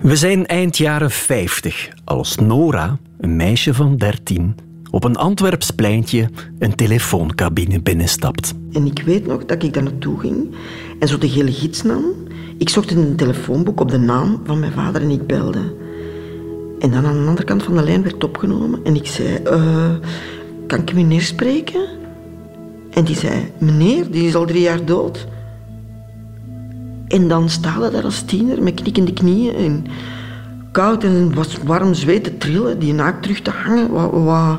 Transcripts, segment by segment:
We zijn eind jaren 50 als Nora, een meisje van 13, op een Antwerps pleintje een telefooncabine binnenstapt. En ik weet nog dat ik daar naartoe ging en zo de gele gids nam. Ik zocht in een telefoonboek op de naam van mijn vader en ik belde. En dan aan de andere kant van de lijn werd opgenomen en ik zei: eh, Kan ik meneer spreken? En die zei: Meneer, die is al drie jaar dood. En dan sta je daar als tiener met knikkende knieën en koud en was warm zweet te trillen, die naakt terug te hangen, wat, wat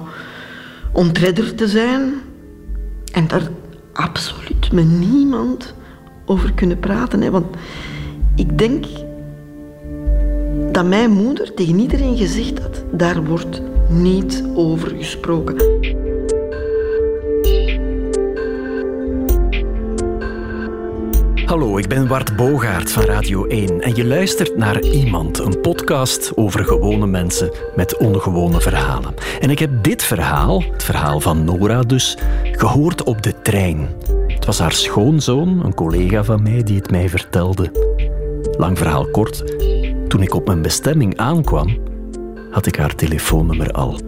ontredderd te zijn. En daar absoluut met niemand over kunnen praten. Hè. Want ik denk dat mijn moeder tegen iedereen gezegd had, daar wordt niet over gesproken. Hallo, ik ben Wart Bogaert van Radio 1 en je luistert naar Iemand, een podcast over gewone mensen met ongewone verhalen. En ik heb dit verhaal, het verhaal van Nora dus, gehoord op de trein. Het was haar schoonzoon, een collega van mij, die het mij vertelde. Lang verhaal kort, toen ik op mijn bestemming aankwam, had ik haar telefoonnummer al.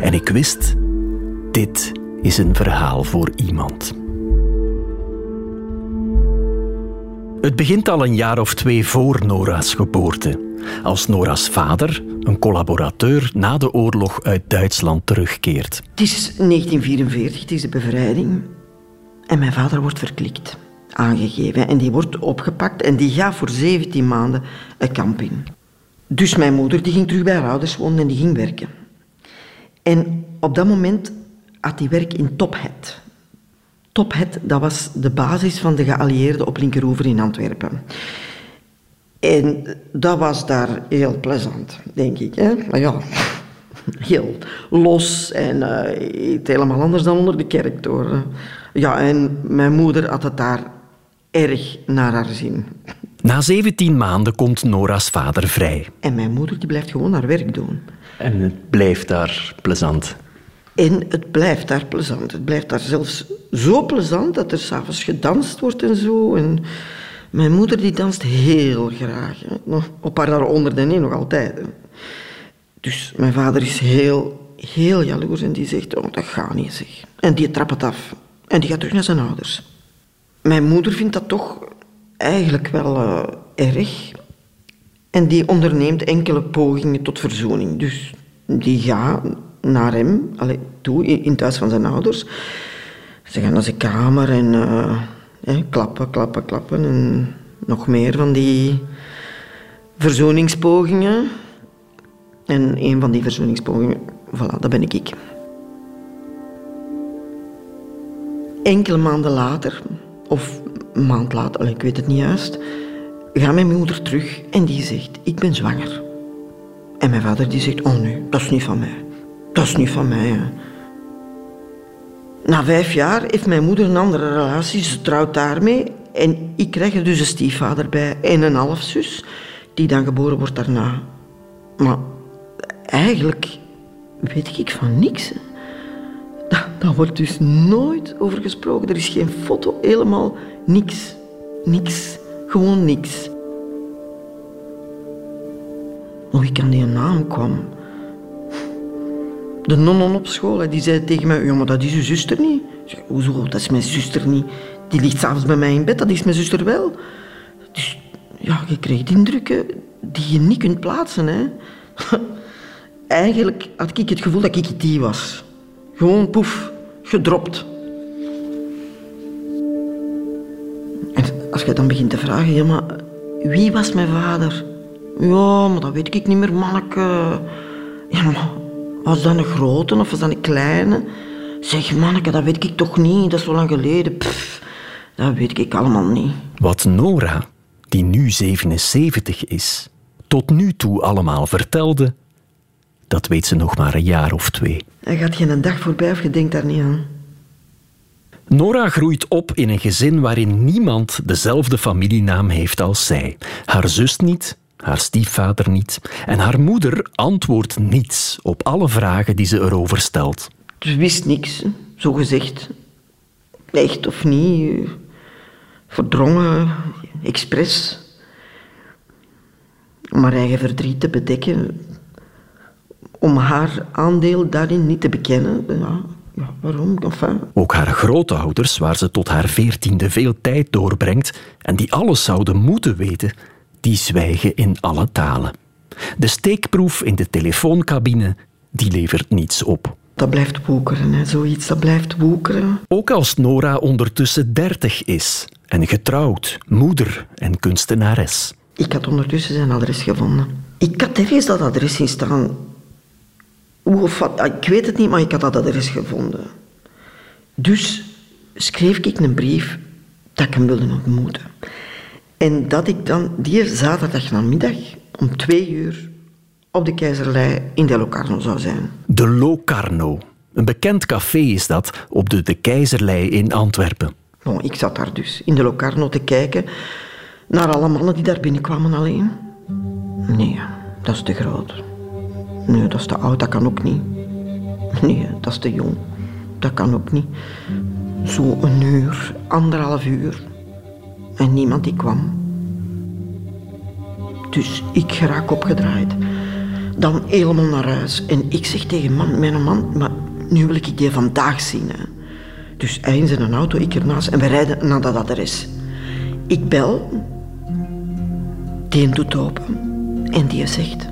En ik wist, dit is een verhaal voor iemand. Het begint al een jaar of twee voor Nora's geboorte. Als Nora's vader, een collaborateur, na de oorlog uit Duitsland terugkeert. Het is 1944, het is de bevrijding. En mijn vader wordt verklikt, aangegeven. En die wordt opgepakt en die gaat voor 17 maanden een kamp in. Dus mijn moeder die ging terug bij haar ouders wonen en die ging werken. En op dat moment had hij werk in Tophead. Tophead, dat was de basis van de geallieerden op Linkeroever in Antwerpen. En dat was daar heel plezant, denk ik. Hè? Maar ja, heel los en uh, iets helemaal anders dan onder de kerk door. Ja, en mijn moeder had het daar erg naar haar zin. Na 17 maanden komt Nora's vader vrij. En mijn moeder die blijft gewoon haar werk doen. En het blijft daar plezant. En het blijft daar plezant. Het blijft daar zelfs zo plezant dat er s'avonds gedanst wordt en zo. En mijn moeder die danst heel graag. Hè. Op haar daaronder dan nog altijd. Dus mijn vader is heel, heel jaloers en die zegt, oh, dat gaat niet zeg. En die trapt het af. En die gaat terug naar zijn ouders. Mijn moeder vindt dat toch eigenlijk wel uh, erg. En die onderneemt enkele pogingen tot verzoening. Dus die gaat naar hem, allee, toe, in het huis van zijn ouders. Ze gaan naar zijn kamer en uh, klappen, klappen, klappen. En nog meer van die verzoeningspogingen. En een van die verzoeningspogingen, voilà, dat ben ik. ik. Enkele maanden later, of een maand later, ik weet het niet juist, gaat mijn moeder terug en die zegt, ik ben zwanger. En mijn vader die zegt, oh nee, dat is niet van mij. Dat is niet van mij. Hè. Na vijf jaar heeft mijn moeder een andere relatie. Ze trouwt daarmee. En ik krijg er dus een stiefvader bij en een halfzus, die dan geboren wordt daarna. Maar eigenlijk weet ik van niks. Daar, daar wordt dus nooit over gesproken. Er is geen foto, helemaal niks. Niks. Gewoon niks. Hoe ik aan die naam kwam de nonnen op school, die zei tegen mij, ja, maar dat is uw zuster niet. Ik zei, hoezo, dat is mijn zuster niet. Die ligt s'avonds bij mij in bed, dat is mijn zuster wel. Dus ja, je krijgt indrukken die je niet kunt plaatsen. Hè. Eigenlijk had ik het gevoel dat ik die was. Gewoon poef, gedropt. En als je dan begint te vragen, ja, maar wie was mijn vader? Ja, maar dat weet ik niet meer, manneke. Ja, maar was dat een grote of was dat een kleine? Zeg, manneke, dat weet ik toch niet. Dat is zo lang geleden. Pff, dat weet ik allemaal niet. Wat Nora, die nu 77 is, tot nu toe allemaal vertelde, dat weet ze nog maar een jaar of twee. Er gaat geen dag voorbij of je denkt daar niet aan. Nora groeit op in een gezin waarin niemand dezelfde familienaam heeft als zij. Haar zus niet, haar stiefvader niet. En haar moeder antwoordt niets op alle vragen die ze erover stelt. Ze wist niks, zo gezegd. Echt of niet. Verdrongen, expres. om haar eigen verdriet te bedekken, om haar aandeel daarin niet te bekennen. Ja, ja waarom? Enfin. Ook haar grootouders, waar ze tot haar veertiende veel tijd doorbrengt en die alles zouden moeten weten, die zwijgen in alle talen. De steekproef in de telefooncabine, die levert niets op. Dat blijft woekeren, hè. zoiets dat blijft woekeren. Ook als Nora ondertussen dertig is en getrouwd, moeder en kunstenares. Ik had ondertussen zijn adres gevonden. Ik had ergens dat adres zien staan. Hoe of wat, ik weet het niet, maar ik had dat adres gevonden. Dus schreef ik een brief dat ik hem wilde ontmoeten. En dat ik dan die zaterdag namiddag om twee uur op de Keizerlei in de Locarno zou zijn. De Locarno. Een bekend café is dat op de De Keizerlei in Antwerpen. Bon, ik zat daar dus in de Locarno te kijken naar alle mannen die daar binnenkwamen alleen. Nee, dat is te groot. Nee, dat is te oud, dat kan ook niet. Nee, dat is te jong. Dat kan ook niet. Zo een uur, anderhalf uur. En niemand die kwam. Dus ik geraak opgedraaid. Dan helemaal naar huis. En ik zeg tegen man, mijn man, maar nu wil ik die vandaag zien. Hè. Dus hij in zijn auto, ik ernaast en we rijden naar dat adres. Ik bel. Die doet open. En die zegt...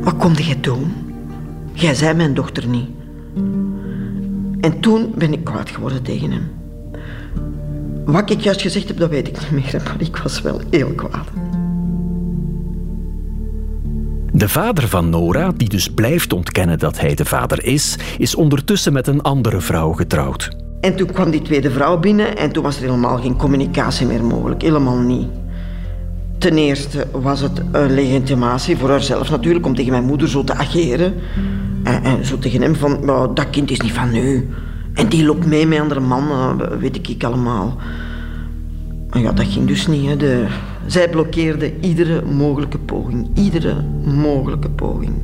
Wat kom jij doen? Jij zei mijn dochter niet. En toen ben ik kwaad geworden tegen hem. Wat ik juist gezegd heb, dat weet ik niet meer, maar ik was wel heel kwaad. De vader van Nora, die dus blijft ontkennen dat hij de vader is, is ondertussen met een andere vrouw getrouwd. En toen kwam die tweede vrouw binnen en toen was er helemaal geen communicatie meer mogelijk. Helemaal niet. Ten eerste was het een legitimatie voor haarzelf natuurlijk om tegen mijn moeder zo te ageren. En, en zo tegen hem van, dat kind is niet van u. En die loopt mee met andere mannen, weet ik, allemaal. Maar ja, dat ging dus niet. Hè. De, zij blokkeerde iedere mogelijke poging. Iedere mogelijke poging.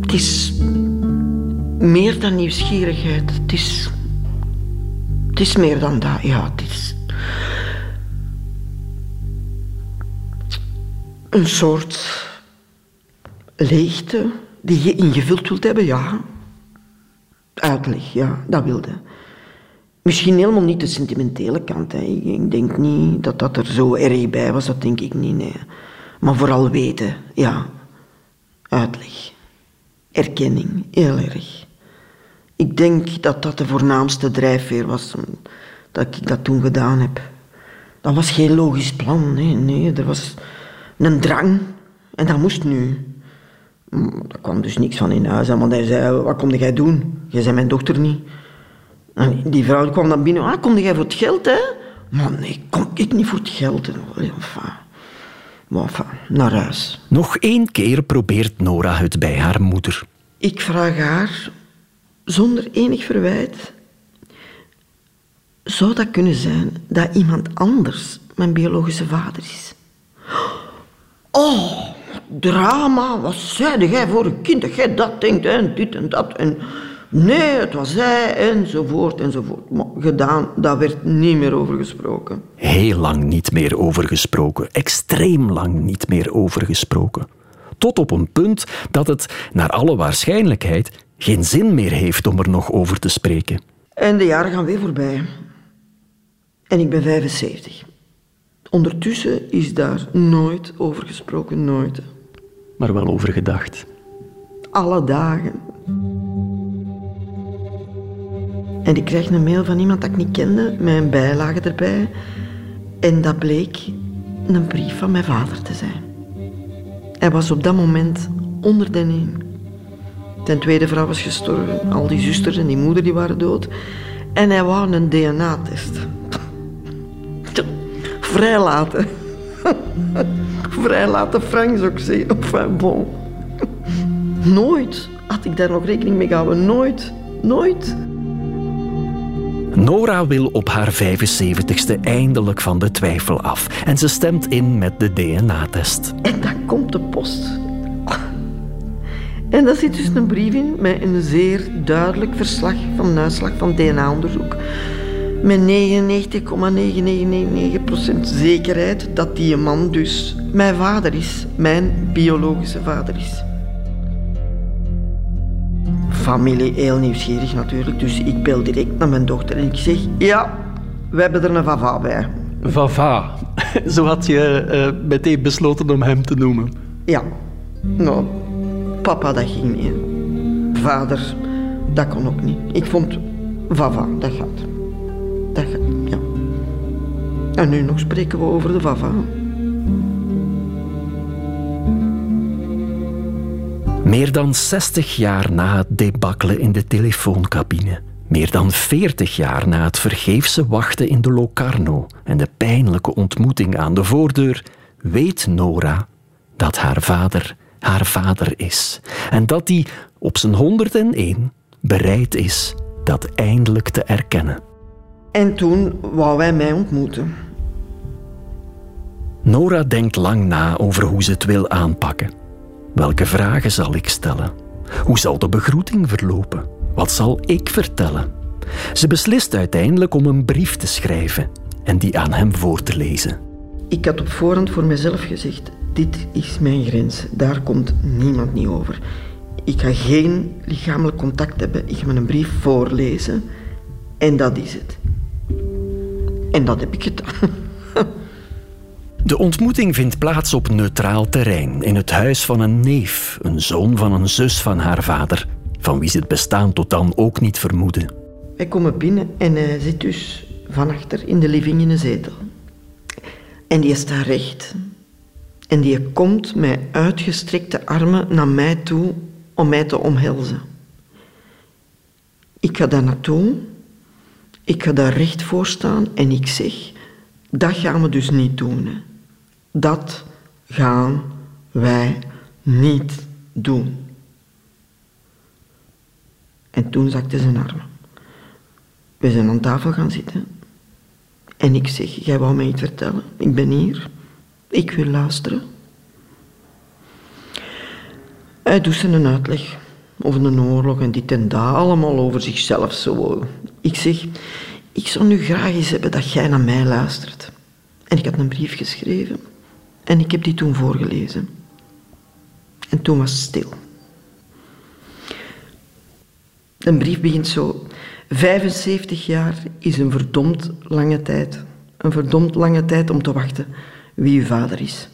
Het is meer dan nieuwsgierigheid. Het is, het is meer dan dat. Ja, het is een soort leegte die je ingevuld wilt hebben, ja. Uitleg, ja, dat wilde. Misschien helemaal niet de sentimentele kant. Hè. Ik denk niet dat dat er zo erg bij was, dat denk ik niet, nee. Maar vooral weten, ja. Uitleg. Erkenning, heel erg. Ik denk dat dat de voornaamste drijfveer was dat ik dat toen gedaan heb. Dat was geen logisch plan, nee, nee. Er was een drang en dat moest nu. Er kwam dus niks van in huis. Want hij zei, wat kom jij doen? Jij bent mijn dochter niet. En die vrouw kwam dan binnen. Ah, kom jij voor het geld, hè? Maar nee, kom ik niet voor het geld. Enfin, enfin, naar huis. Nog één keer probeert Nora het bij haar moeder. Ik vraag haar, zonder enig verwijt... Zou dat kunnen zijn dat iemand anders mijn biologische vader is? Oh, drama, wat zei jij voor een kind dat jij dat denkt en dit en dat en... Nee, het was zij, enzovoort, enzovoort. Maar gedaan, daar werd niet meer over gesproken. Heel lang niet meer over gesproken. Extreem lang niet meer over gesproken. Tot op een punt dat het, naar alle waarschijnlijkheid, geen zin meer heeft om er nog over te spreken. En de jaren gaan weer voorbij. En ik ben 75. Ondertussen is daar nooit over gesproken, nooit. Maar wel over gedacht. Alle dagen. En ik krijg een mail van iemand dat ik niet kende, met een bijlage erbij. En dat bleek een brief van mijn vader te zijn. Hij was op dat moment onder de een. Zijn tweede vrouw was gestorven, al die zusters en die moeder die waren dood. En hij wou een DNA-test. Vrijlaten. Vrijlaten Frank, zou ik zeggen. Enfin, bon. Nooit had ik daar nog rekening mee gehouden. Nooit. Nooit. Nora wil op haar 75ste eindelijk van de twijfel af. En ze stemt in met de DNA-test. En dan komt de post. En daar zit dus een brief in met een zeer duidelijk verslag van een uitslag van DNA-onderzoek. Met 99,9999% zekerheid dat die man dus mijn vader is, mijn biologische vader is. Familie heel nieuwsgierig natuurlijk, dus ik bel direct naar mijn dochter en ik zeg: Ja, we hebben er een vava bij. Vava, zo had je uh, meteen besloten om hem te noemen. Ja, nou, papa dat ging niet. Vader, dat kon ook niet. Ik vond vava, dat gaat. En nu nog spreken we over de vava. Meer dan 60 jaar na het debakkelen in de telefooncabine. Meer dan 40 jaar na het vergeefse wachten in de Locarno en de pijnlijke ontmoeting aan de voordeur, weet Nora dat haar vader haar vader is. En dat hij op zijn 101 bereid is dat eindelijk te erkennen. En toen wou wij mij ontmoeten. Nora denkt lang na over hoe ze het wil aanpakken. Welke vragen zal ik stellen? Hoe zal de begroeting verlopen? Wat zal ik vertellen? Ze beslist uiteindelijk om een brief te schrijven en die aan hem voor te lezen. Ik had op voorhand voor mezelf gezegd: dit is mijn grens, daar komt niemand niet over. Ik ga geen lichamelijk contact hebben, ik ga mijn brief voorlezen en dat is het. En dat heb ik gedaan. De ontmoeting vindt plaats op neutraal terrein, in het huis van een neef, een zoon van een zus van haar vader, van wie ze het bestaan tot dan ook niet vermoeden. Wij komen binnen en hij zit dus van achter in de living in een zetel. En die staat recht. En die komt met uitgestrekte armen naar mij toe om mij te omhelzen. Ik ga daar naartoe, ik ga daar recht voor staan en ik zeg, dat gaan we dus niet doen. Dat gaan wij niet doen. En toen zakte zijn armen. We zijn aan tafel gaan zitten. En ik zeg, jij wou mij iets vertellen. Ik ben hier. Ik wil luisteren. Hij doet zijn uitleg over een oorlog en dit en dat. Allemaal over zichzelf zo. Ik zeg, ik zou nu graag eens hebben dat jij naar mij luistert. En ik had een brief geschreven. En ik heb die toen voorgelezen. En toen was het stil. Een brief begint zo. 75 jaar is een verdomd lange tijd. Een verdomd lange tijd om te wachten wie uw vader is.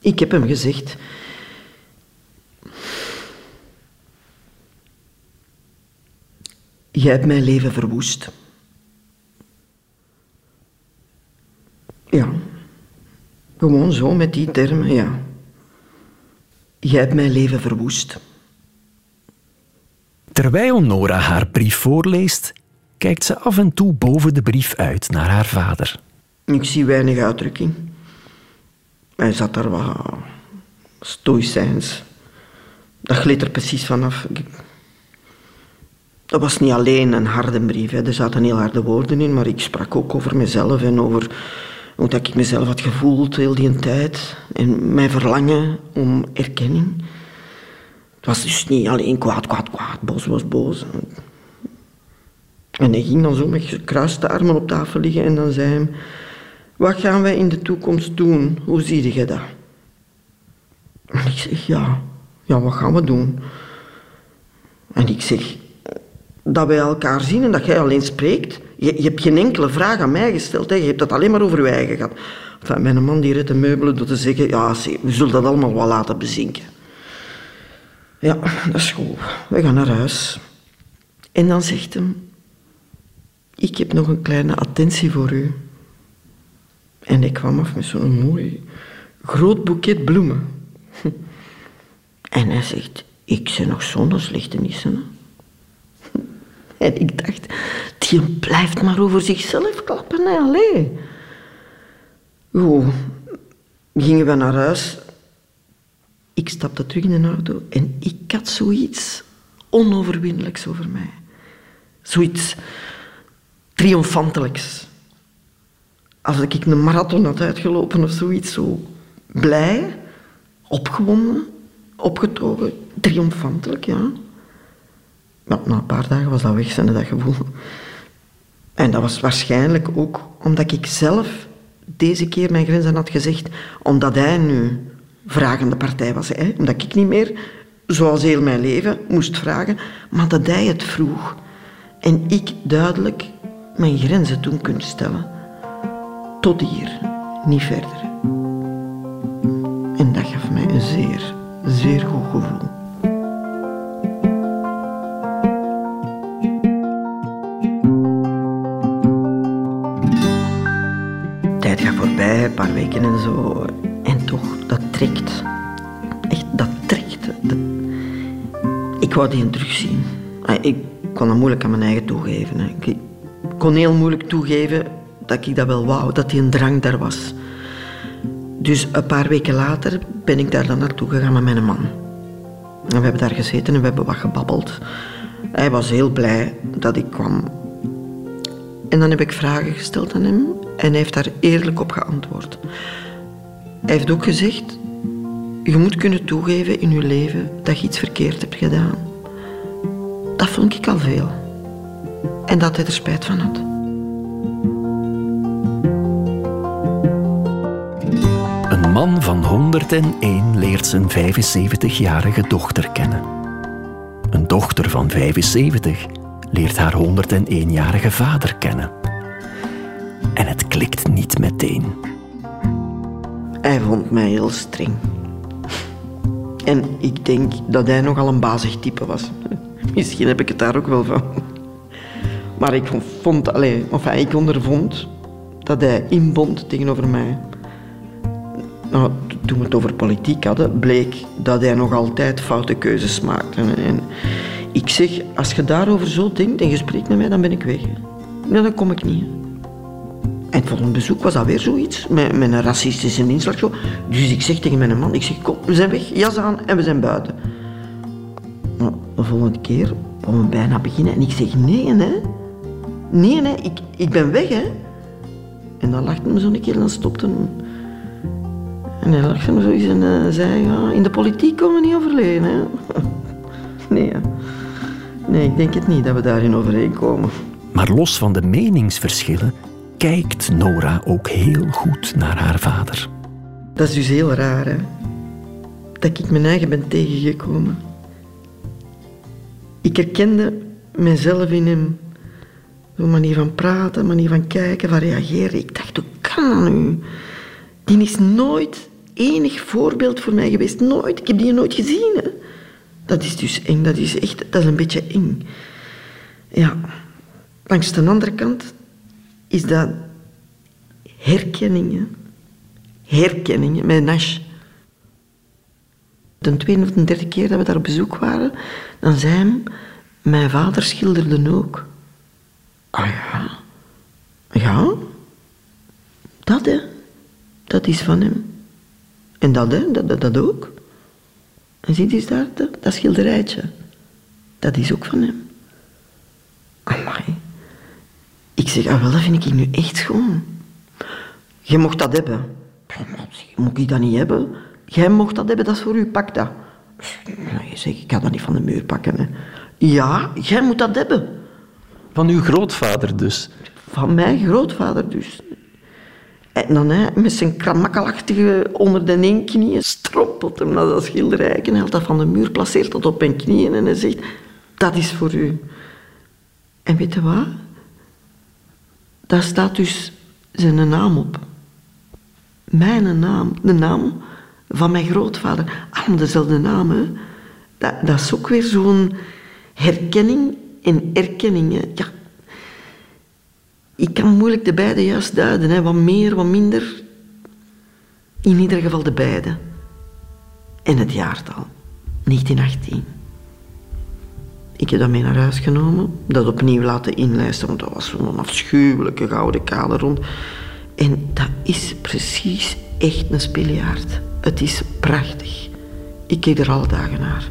Ik heb hem gezegd. Jij hebt mijn leven verwoest. Ja, gewoon zo met die termen, ja. Jij hebt mijn leven verwoest. Terwijl Nora haar brief voorleest, kijkt ze af en toe boven de brief uit naar haar vader. Ik zie weinig uitdrukking. Hij zat daar wat stoïcijns. Dat gleed er precies vanaf. Dat was niet alleen een harde brief. Hè. Er zaten heel harde woorden in, maar ik sprak ook over mezelf en over hoe ik mezelf had gevoeld heel die tijd. En mijn verlangen om erkenning. Het was dus niet alleen kwaad, kwaad, kwaad. Boos was boos. En hij ging dan zo met gekruiste armen op tafel liggen en dan zei hij... Wat gaan wij in de toekomst doen? Hoe zie je dat? En ik zeg, ja, ja, wat gaan we doen? En ik zeg, dat wij elkaar zien en dat jij alleen spreekt. Je, je hebt geen enkele vraag aan mij gesteld, hè. je hebt dat alleen maar over je gehad. Enfin, mijn man die redt de meubelen door te zeggen, ja, we zullen dat allemaal wel laten bezinken. Ja, dat is goed. We gaan naar huis. En dan zegt hem, ik heb nog een kleine attentie voor u. En ik kwam af met zo'n mooi groot boeket bloemen. En hij zegt, ik ben nog zonder slechte nissen. En ik dacht, die blijft maar over zichzelf klappen. Hè. Allee. Gingen we naar huis. Ik stapte terug in de auto en ik had zoiets onoverwinnelijks over mij. Zoiets triomfantelijks. Als ik een marathon had uitgelopen of zoiets, zo blij, opgewonden, opgetogen, triomfantelijk, ja. Maar na een paar dagen was dat weg, zijn dat gevoel. En dat was waarschijnlijk ook omdat ik zelf deze keer mijn grenzen had gezegd, omdat hij nu vragende partij was. Hè? Omdat ik niet meer, zoals heel mijn leven, moest vragen, maar dat hij het vroeg. En ik duidelijk mijn grenzen toen kon stellen. Tot hier, niet verder. En dat gaf mij een zeer, zeer goed gevoel. Een paar weken en zo. En toch, dat trekt. Echt, dat trekt. Ik wou die terugzien. Ah, Ik kon dat moeilijk aan mijn eigen toegeven. Ik kon heel moeilijk toegeven dat ik dat wel wou, dat die een drang daar was. Dus een paar weken later ben ik daar dan naartoe gegaan met mijn man. En we hebben daar gezeten en we hebben wat gebabbeld. Hij was heel blij dat ik kwam. En dan heb ik vragen gesteld aan hem en hij heeft daar eerlijk op geantwoord. Hij heeft ook gezegd, je moet kunnen toegeven in je leven dat je iets verkeerd hebt gedaan. Dat vond ik al veel. En dat hij er spijt van had. Een man van 101 leert zijn 75-jarige dochter kennen. Een dochter van 75 leert haar 101-jarige vader kennen. En het klikt niet meteen. Hij vond mij heel streng. En ik denk dat hij nogal een bazig type was. Misschien heb ik het daar ook wel van. Maar ik vond, allez, enfin, ik ondervond dat hij inbond tegenover mij. Nou, toen we het over politiek hadden, bleek dat hij nog altijd foute keuzes maakte. En ik zeg, als je daarover zo denkt en je spreekt met mij, dan ben ik weg. Ja, dan kom ik niet. En het volgende bezoek was dat weer zoiets, met, een racistische inslag. Dus ik zeg tegen mijn man, ik zeg, kom, we zijn weg, jas aan en we zijn buiten. Nou, de volgende keer wou we bijna beginnen en ik zeg, nee hè. Nee hè, ik, ik ben weg hè. En dan lachte hij zo'n keer en dan stopte. En hij lachte hem zoiets en eh, zei, ja, in de politiek komen we niet overleen hè. Nee hè. Nee, ik denk het niet dat we daarin overeenkomen. Maar los van de meningsverschillen kijkt Nora ook heel goed naar haar vader. Dat is dus heel raar, hè? Dat ik mijn eigen ben tegengekomen. Ik herkende mezelf in hem. Zo'n manier van praten, manier van kijken, van reageren. Ik dacht, hoe kan dat nu? Die is nooit enig voorbeeld voor mij geweest. Nooit. Ik heb die nooit gezien, hè? Dat is dus eng. Dat is echt... Dat is een beetje eng. Ja. Langs de andere kant is dat herkenningen herkenningen met Nash. De tweede of de derde keer dat we daar op bezoek waren, dan zei hij, mijn vader schilderde ook. Ah ja, ja, dat hè, dat is van hem. En dat hè, dat, dat, dat ook. En ziet eens daar, dat, dat schilderijtje, dat is ook van hem. Amai. Ik zeg, ah wel, dat vind ik nu echt schoon. Je mocht dat hebben. Moet ik dat niet hebben? Jij mocht dat hebben, dat is voor u, pak dat. Je zegt, ik ga dat niet van de muur pakken. Hè. Ja, jij moet dat hebben. Van uw grootvader dus. Van mijn grootvader dus. En dan hè, met zijn kramakkelachtige onder de één knieën strompelt hem naar dat schilderij en haalt dat van de muur, placeert dat op zijn knieën en hij zegt, dat is voor u. En weet je wat? Daar staat dus zijn naam op. Mijn naam, de naam van mijn grootvader. Allemaal dezelfde naam, hè. Dat, dat is ook weer zo'n herkenning en erkenning. Ja. Ik kan moeilijk de beide juist duiden. Hè. Wat meer, wat minder. In ieder geval de beide. En het jaartal. 1918. Ik heb dat mee naar huis genomen, dat opnieuw laten inlijsten, want dat was zo'n afschuwelijke gouden kale rond. En dat is precies echt een spiljaard. Het is prachtig. Ik kijk er alle dagen naar.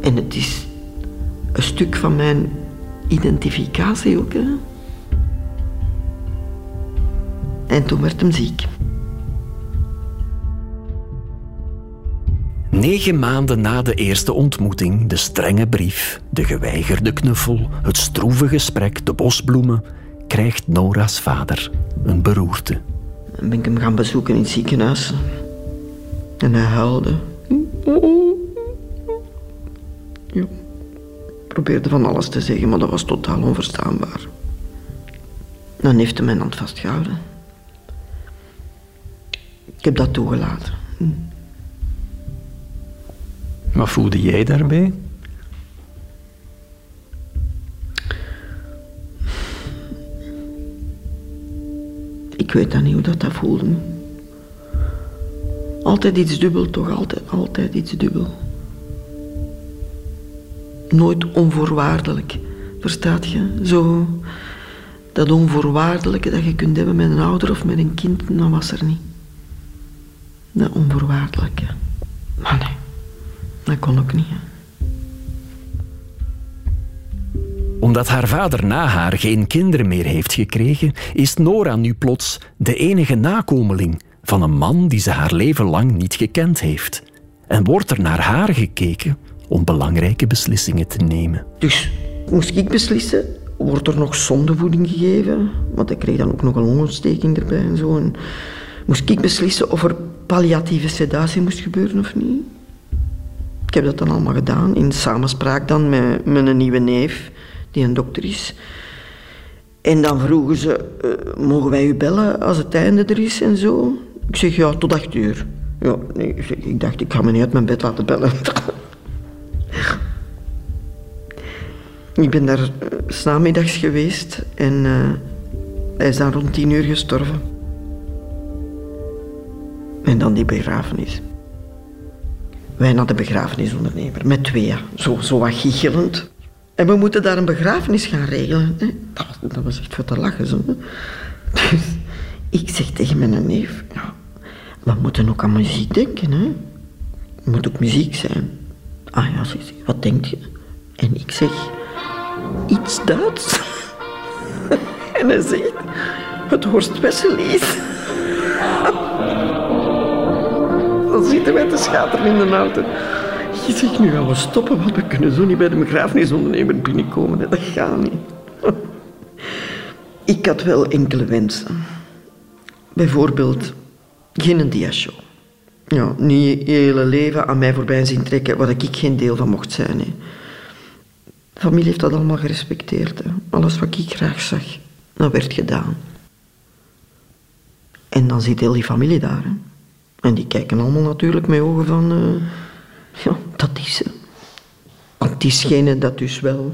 En het is een stuk van mijn identificatie ook. Hè? En toen werd hem ziek. Negen maanden na de eerste ontmoeting, de strenge brief, de geweigerde knuffel, het stroeve gesprek, de bosbloemen, krijgt Nora's vader een beroerte. Dan ben ik hem gaan bezoeken in het ziekenhuis. En hij huilde. Ja. Probeerde van alles te zeggen, maar dat was totaal onverstaanbaar. Dan heeft hij mijn hand vastgehouden. Ik heb dat toegelaten. Wat voelde jij daarbij? Ik weet dan niet hoe dat, dat voelde. Altijd iets dubbel, toch? Altijd, altijd iets dubbel. Nooit onvoorwaardelijk. Verstaat je? Zo, dat onvoorwaardelijke dat je kunt hebben met een ouder of met een kind, dat was er niet. Onvoorwaardelijke. Maar nee, dat kon ook niet. Hè. Omdat haar vader na haar geen kinderen meer heeft gekregen, is Nora nu plots de enige nakomeling van een man die ze haar leven lang niet gekend heeft. En wordt er naar haar gekeken om belangrijke beslissingen te nemen. Dus moest ik beslissen, wordt er nog zondevoeding gegeven? Want ik kreeg dan ook nog een longontsteking erbij en zo. En moest ik beslissen of er palliatieve sedatie moest gebeuren of niet? Ik heb dat dan allemaal gedaan, in samenspraak dan met mijn nieuwe neef, die een dokter is. En dan vroegen ze, eh, mogen wij u bellen als het einde er is en zo? Ik zeg, ja, tot acht uur. Ja, nee, ik, dacht, ik ga me niet uit mijn bed laten bellen. ik ben daar uh, geweest en uh, hij is dan rond tien uur gestorven. En dan die begrafenis. Wij naar de begrafenisondernemer, met twee, zo, zo wat giechelend. En we moeten daar een begrafenis gaan regelen. Hè? Dat, was, dat was echt voor te lachen. Zo. Dus ik zeg tegen mijn neef, ja, we moeten ook aan muziek denken. Hè? Moet ook muziek zijn. Ah ja, hij, wat denk je? En ik zeg, iets Duits. en hij zegt, het Horst Wesselied. Dan zitten wij te schateren in de auto. Je zegt, nu gaan we stoppen, want we kunnen zo niet bij de begrafenisondernemer binnenkomen. Dat gaat niet. Ik had wel enkele wensen. Bijvoorbeeld geen diashow. Ja, niet je hele leven aan mij voorbij zien trekken waar ik geen deel van mocht zijn. Hè. Familie heeft dat allemaal gerespecteerd. Hè. Alles wat ik graag zag, dat werd gedaan. En dan zit heel die familie daar. Hè. En die kijken allemaal natuurlijk met ogen van... Uh, ja, dat is ze. Want diegene dat dus wel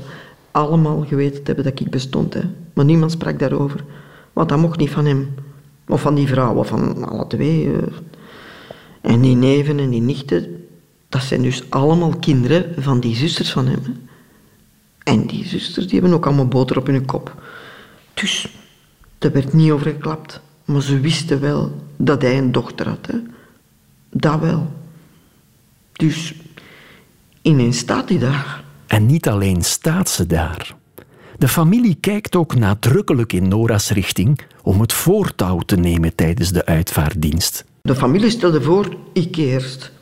allemaal geweten hebben dat ik bestond. Hè. Maar niemand sprak daarover. Want dat mocht niet van hem. Of van die vrouw, of van alle twee. En die neven en die nichten, dat zijn dus allemaal kinderen van die zusters van hem. Hè. En die zusters die hebben ook allemaal boter op hun kop. Dus, daar werd niet over geklapt. Maar ze wisten wel dat hij een dochter had. Hè. Dat wel. Dus ineens staat hij daar. En niet alleen staat ze daar. De familie kijkt ook nadrukkelijk in Nora's richting om het voortouw te nemen tijdens de uitvaarddienst. De familie stelde voor, ik eerst.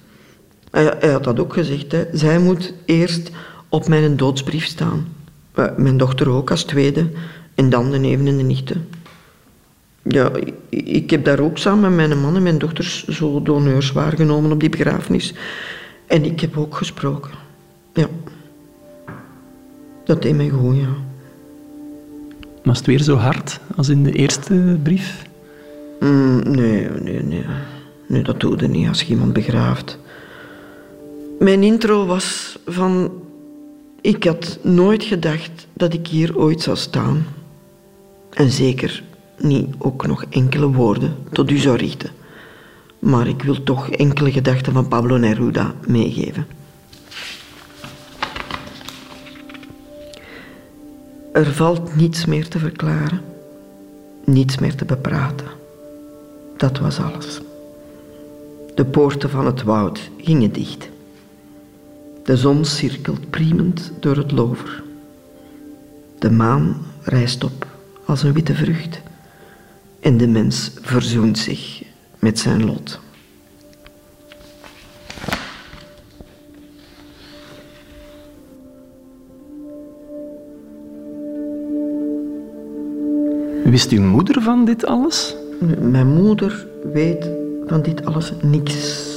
Hij, hij had dat ook gezegd. Hè. Zij moet eerst op mijn doodsbrief staan. Mijn dochter ook als tweede. En dan de neven en de nichten. Ja, ik heb daar ook samen met mijn man en mijn dochters zo doneurs waargenomen op die begrafenis. En ik heb ook gesproken. Ja. Dat deed mij goed, ja. Was het weer zo hard als in de eerste brief? Mm, nee, nee, nee. Nee, dat doe je niet als je iemand begraaft. Mijn intro was van... Ik had nooit gedacht dat ik hier ooit zou staan. En zeker niet ook nog enkele woorden tot u zou richten. Maar ik wil toch enkele gedachten van Pablo Neruda meegeven. Er valt niets meer te verklaren, niets meer te bepraten. Dat was alles. De poorten van het woud gingen dicht. De zon cirkelt priemend door het lover. De maan rijst op als een witte vrucht en de mens verzoent zich met zijn lot. Wist uw moeder van dit alles? Mijn moeder weet van dit alles niks.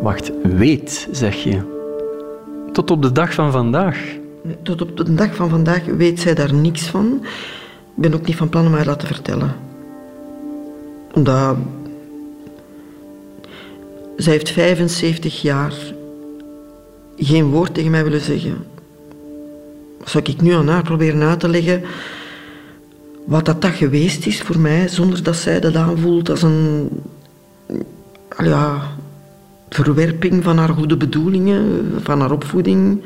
Wacht, weet, zeg je. Tot op de dag van vandaag. Tot op de dag van vandaag weet zij daar niks van. Ik ben ook niet van plan om haar dat te vertellen. Omdat... Zij heeft 75 jaar geen woord tegen mij willen zeggen. Zou ik nu aan haar proberen uit te leggen wat dat, dat geweest is voor mij, zonder dat zij dat aanvoelt als een verwerping van haar goede bedoelingen, van haar opvoeding,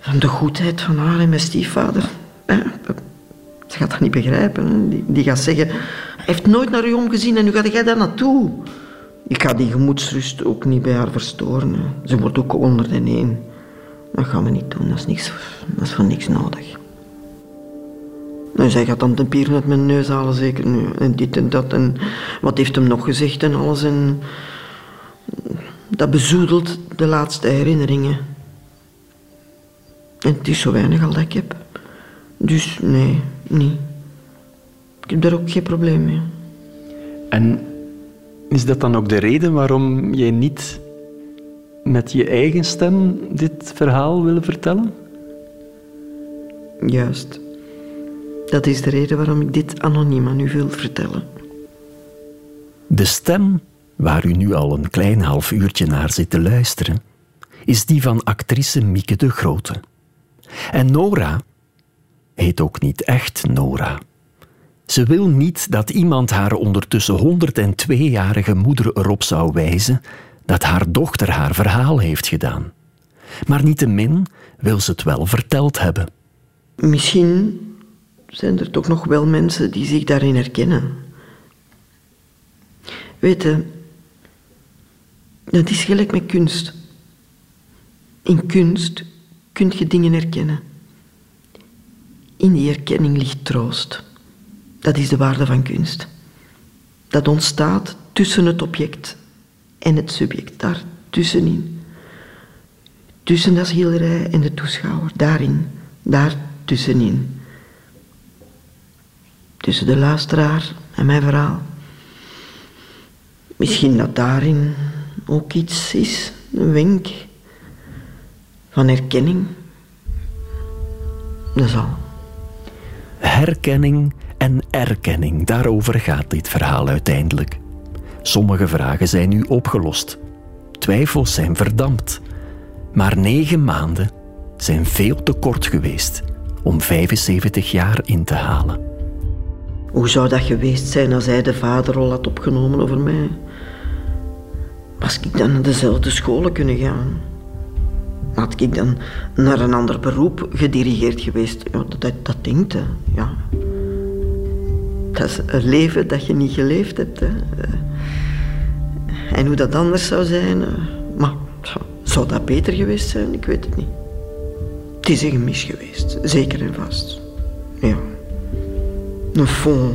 van de goedheid van haar en mijn stiefvader. Ze gaat dat niet begrijpen. Die, die gaat zeggen, hij heeft nooit naar u omgezien en nu gaat jij daar naartoe. Ik ga die gemoedsrust ook niet bij haar verstoren. Ze wordt ook onder de een. Dat gaan we niet doen, dat is, niks, dat voor niks nodig. Nou, zij gaat dan de pieren uit mijn neus halen, zeker nu. En dit en dat. En wat heeft hem nog gezegd en alles. En dat bezoedelt de laatste herinneringen. En het is zo weinig al dat ik heb. Dus nee, niet. Ik heb daar ook geen probleem mee. En is dat dan ook de reden waarom jij niet met je eigen stem dit verhaal wil vertellen? Juist. Dat is de reden waarom ik dit anoniem aan u wil vertellen. De stem waar u nu al een klein half uurtje naar zit te luisteren, is die van actrice Mieke de Grote. En Nora heet ook niet echt Nora. Ze wil niet dat iemand haar ondertussen 102-jarige moeder erop zou wijzen dat haar dochter haar verhaal heeft gedaan. Maar niettemin wil ze het wel verteld hebben. Misschien zijn er toch nog wel mensen die zich daarin herkennen. Weet je, dat is gelijk met kunst. In kunst kun je dingen herkennen. In die herkenning ligt troost. Dat is de waarde van kunst. Dat ontstaat tussen het object en het subject, daar tussenin. Tussen dat schilderij en de toeschouwer, daarin, daar tussenin. Tussen de luisteraar en mijn verhaal. Misschien dat daarin ook iets is, een wenk van herkenning. Dat is al. Herkenning en erkenning, daarover gaat dit verhaal uiteindelijk. Sommige vragen zijn nu opgelost. Twijfels zijn verdampt. Maar negen maanden zijn veel te kort geweest om 75 jaar in te halen. Hoe zou dat geweest zijn als hij de vaderrol had opgenomen over mij? Was ik dan naar dezelfde scholen kunnen gaan? Had ik dan naar een ander beroep gedirigeerd geweest? Ja, dat, dat denkt, ja. Dat is een leven dat je niet geleefd hebt. Hè. En hoe dat anders zou zijn, eh, maar zou dat beter geweest zijn? Ik weet het niet. Het is een gemis geweest, zeker en vast. Ja. Een fond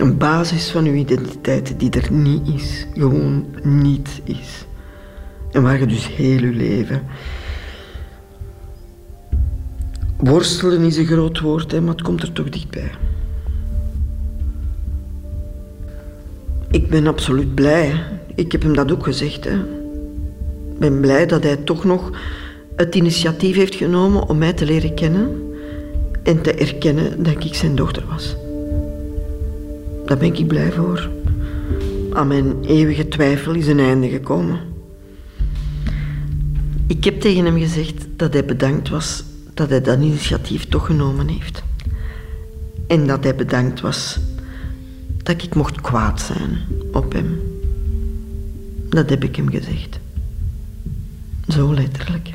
een basis van je identiteit die er niet is. Gewoon niet is. En waar je dus heel je leven... Worstelen is een groot woord, hè, maar het komt er toch dichtbij. Ik ben absoluut blij. Ik heb hem dat ook gezegd. Hè. Ik ben blij dat hij toch nog het initiatief heeft genomen om mij te leren kennen en te erkennen dat ik zijn dochter was. Daar ben ik blij voor. Aan mijn eeuwige twijfel is een einde gekomen. Ik heb tegen hem gezegd dat hij bedankt was dat hij dat initiatief toch genomen heeft. En dat hij bedankt was dat ik mocht kwaad zijn op hem. Dat heb ik hem gezegd. Zo letterlijk.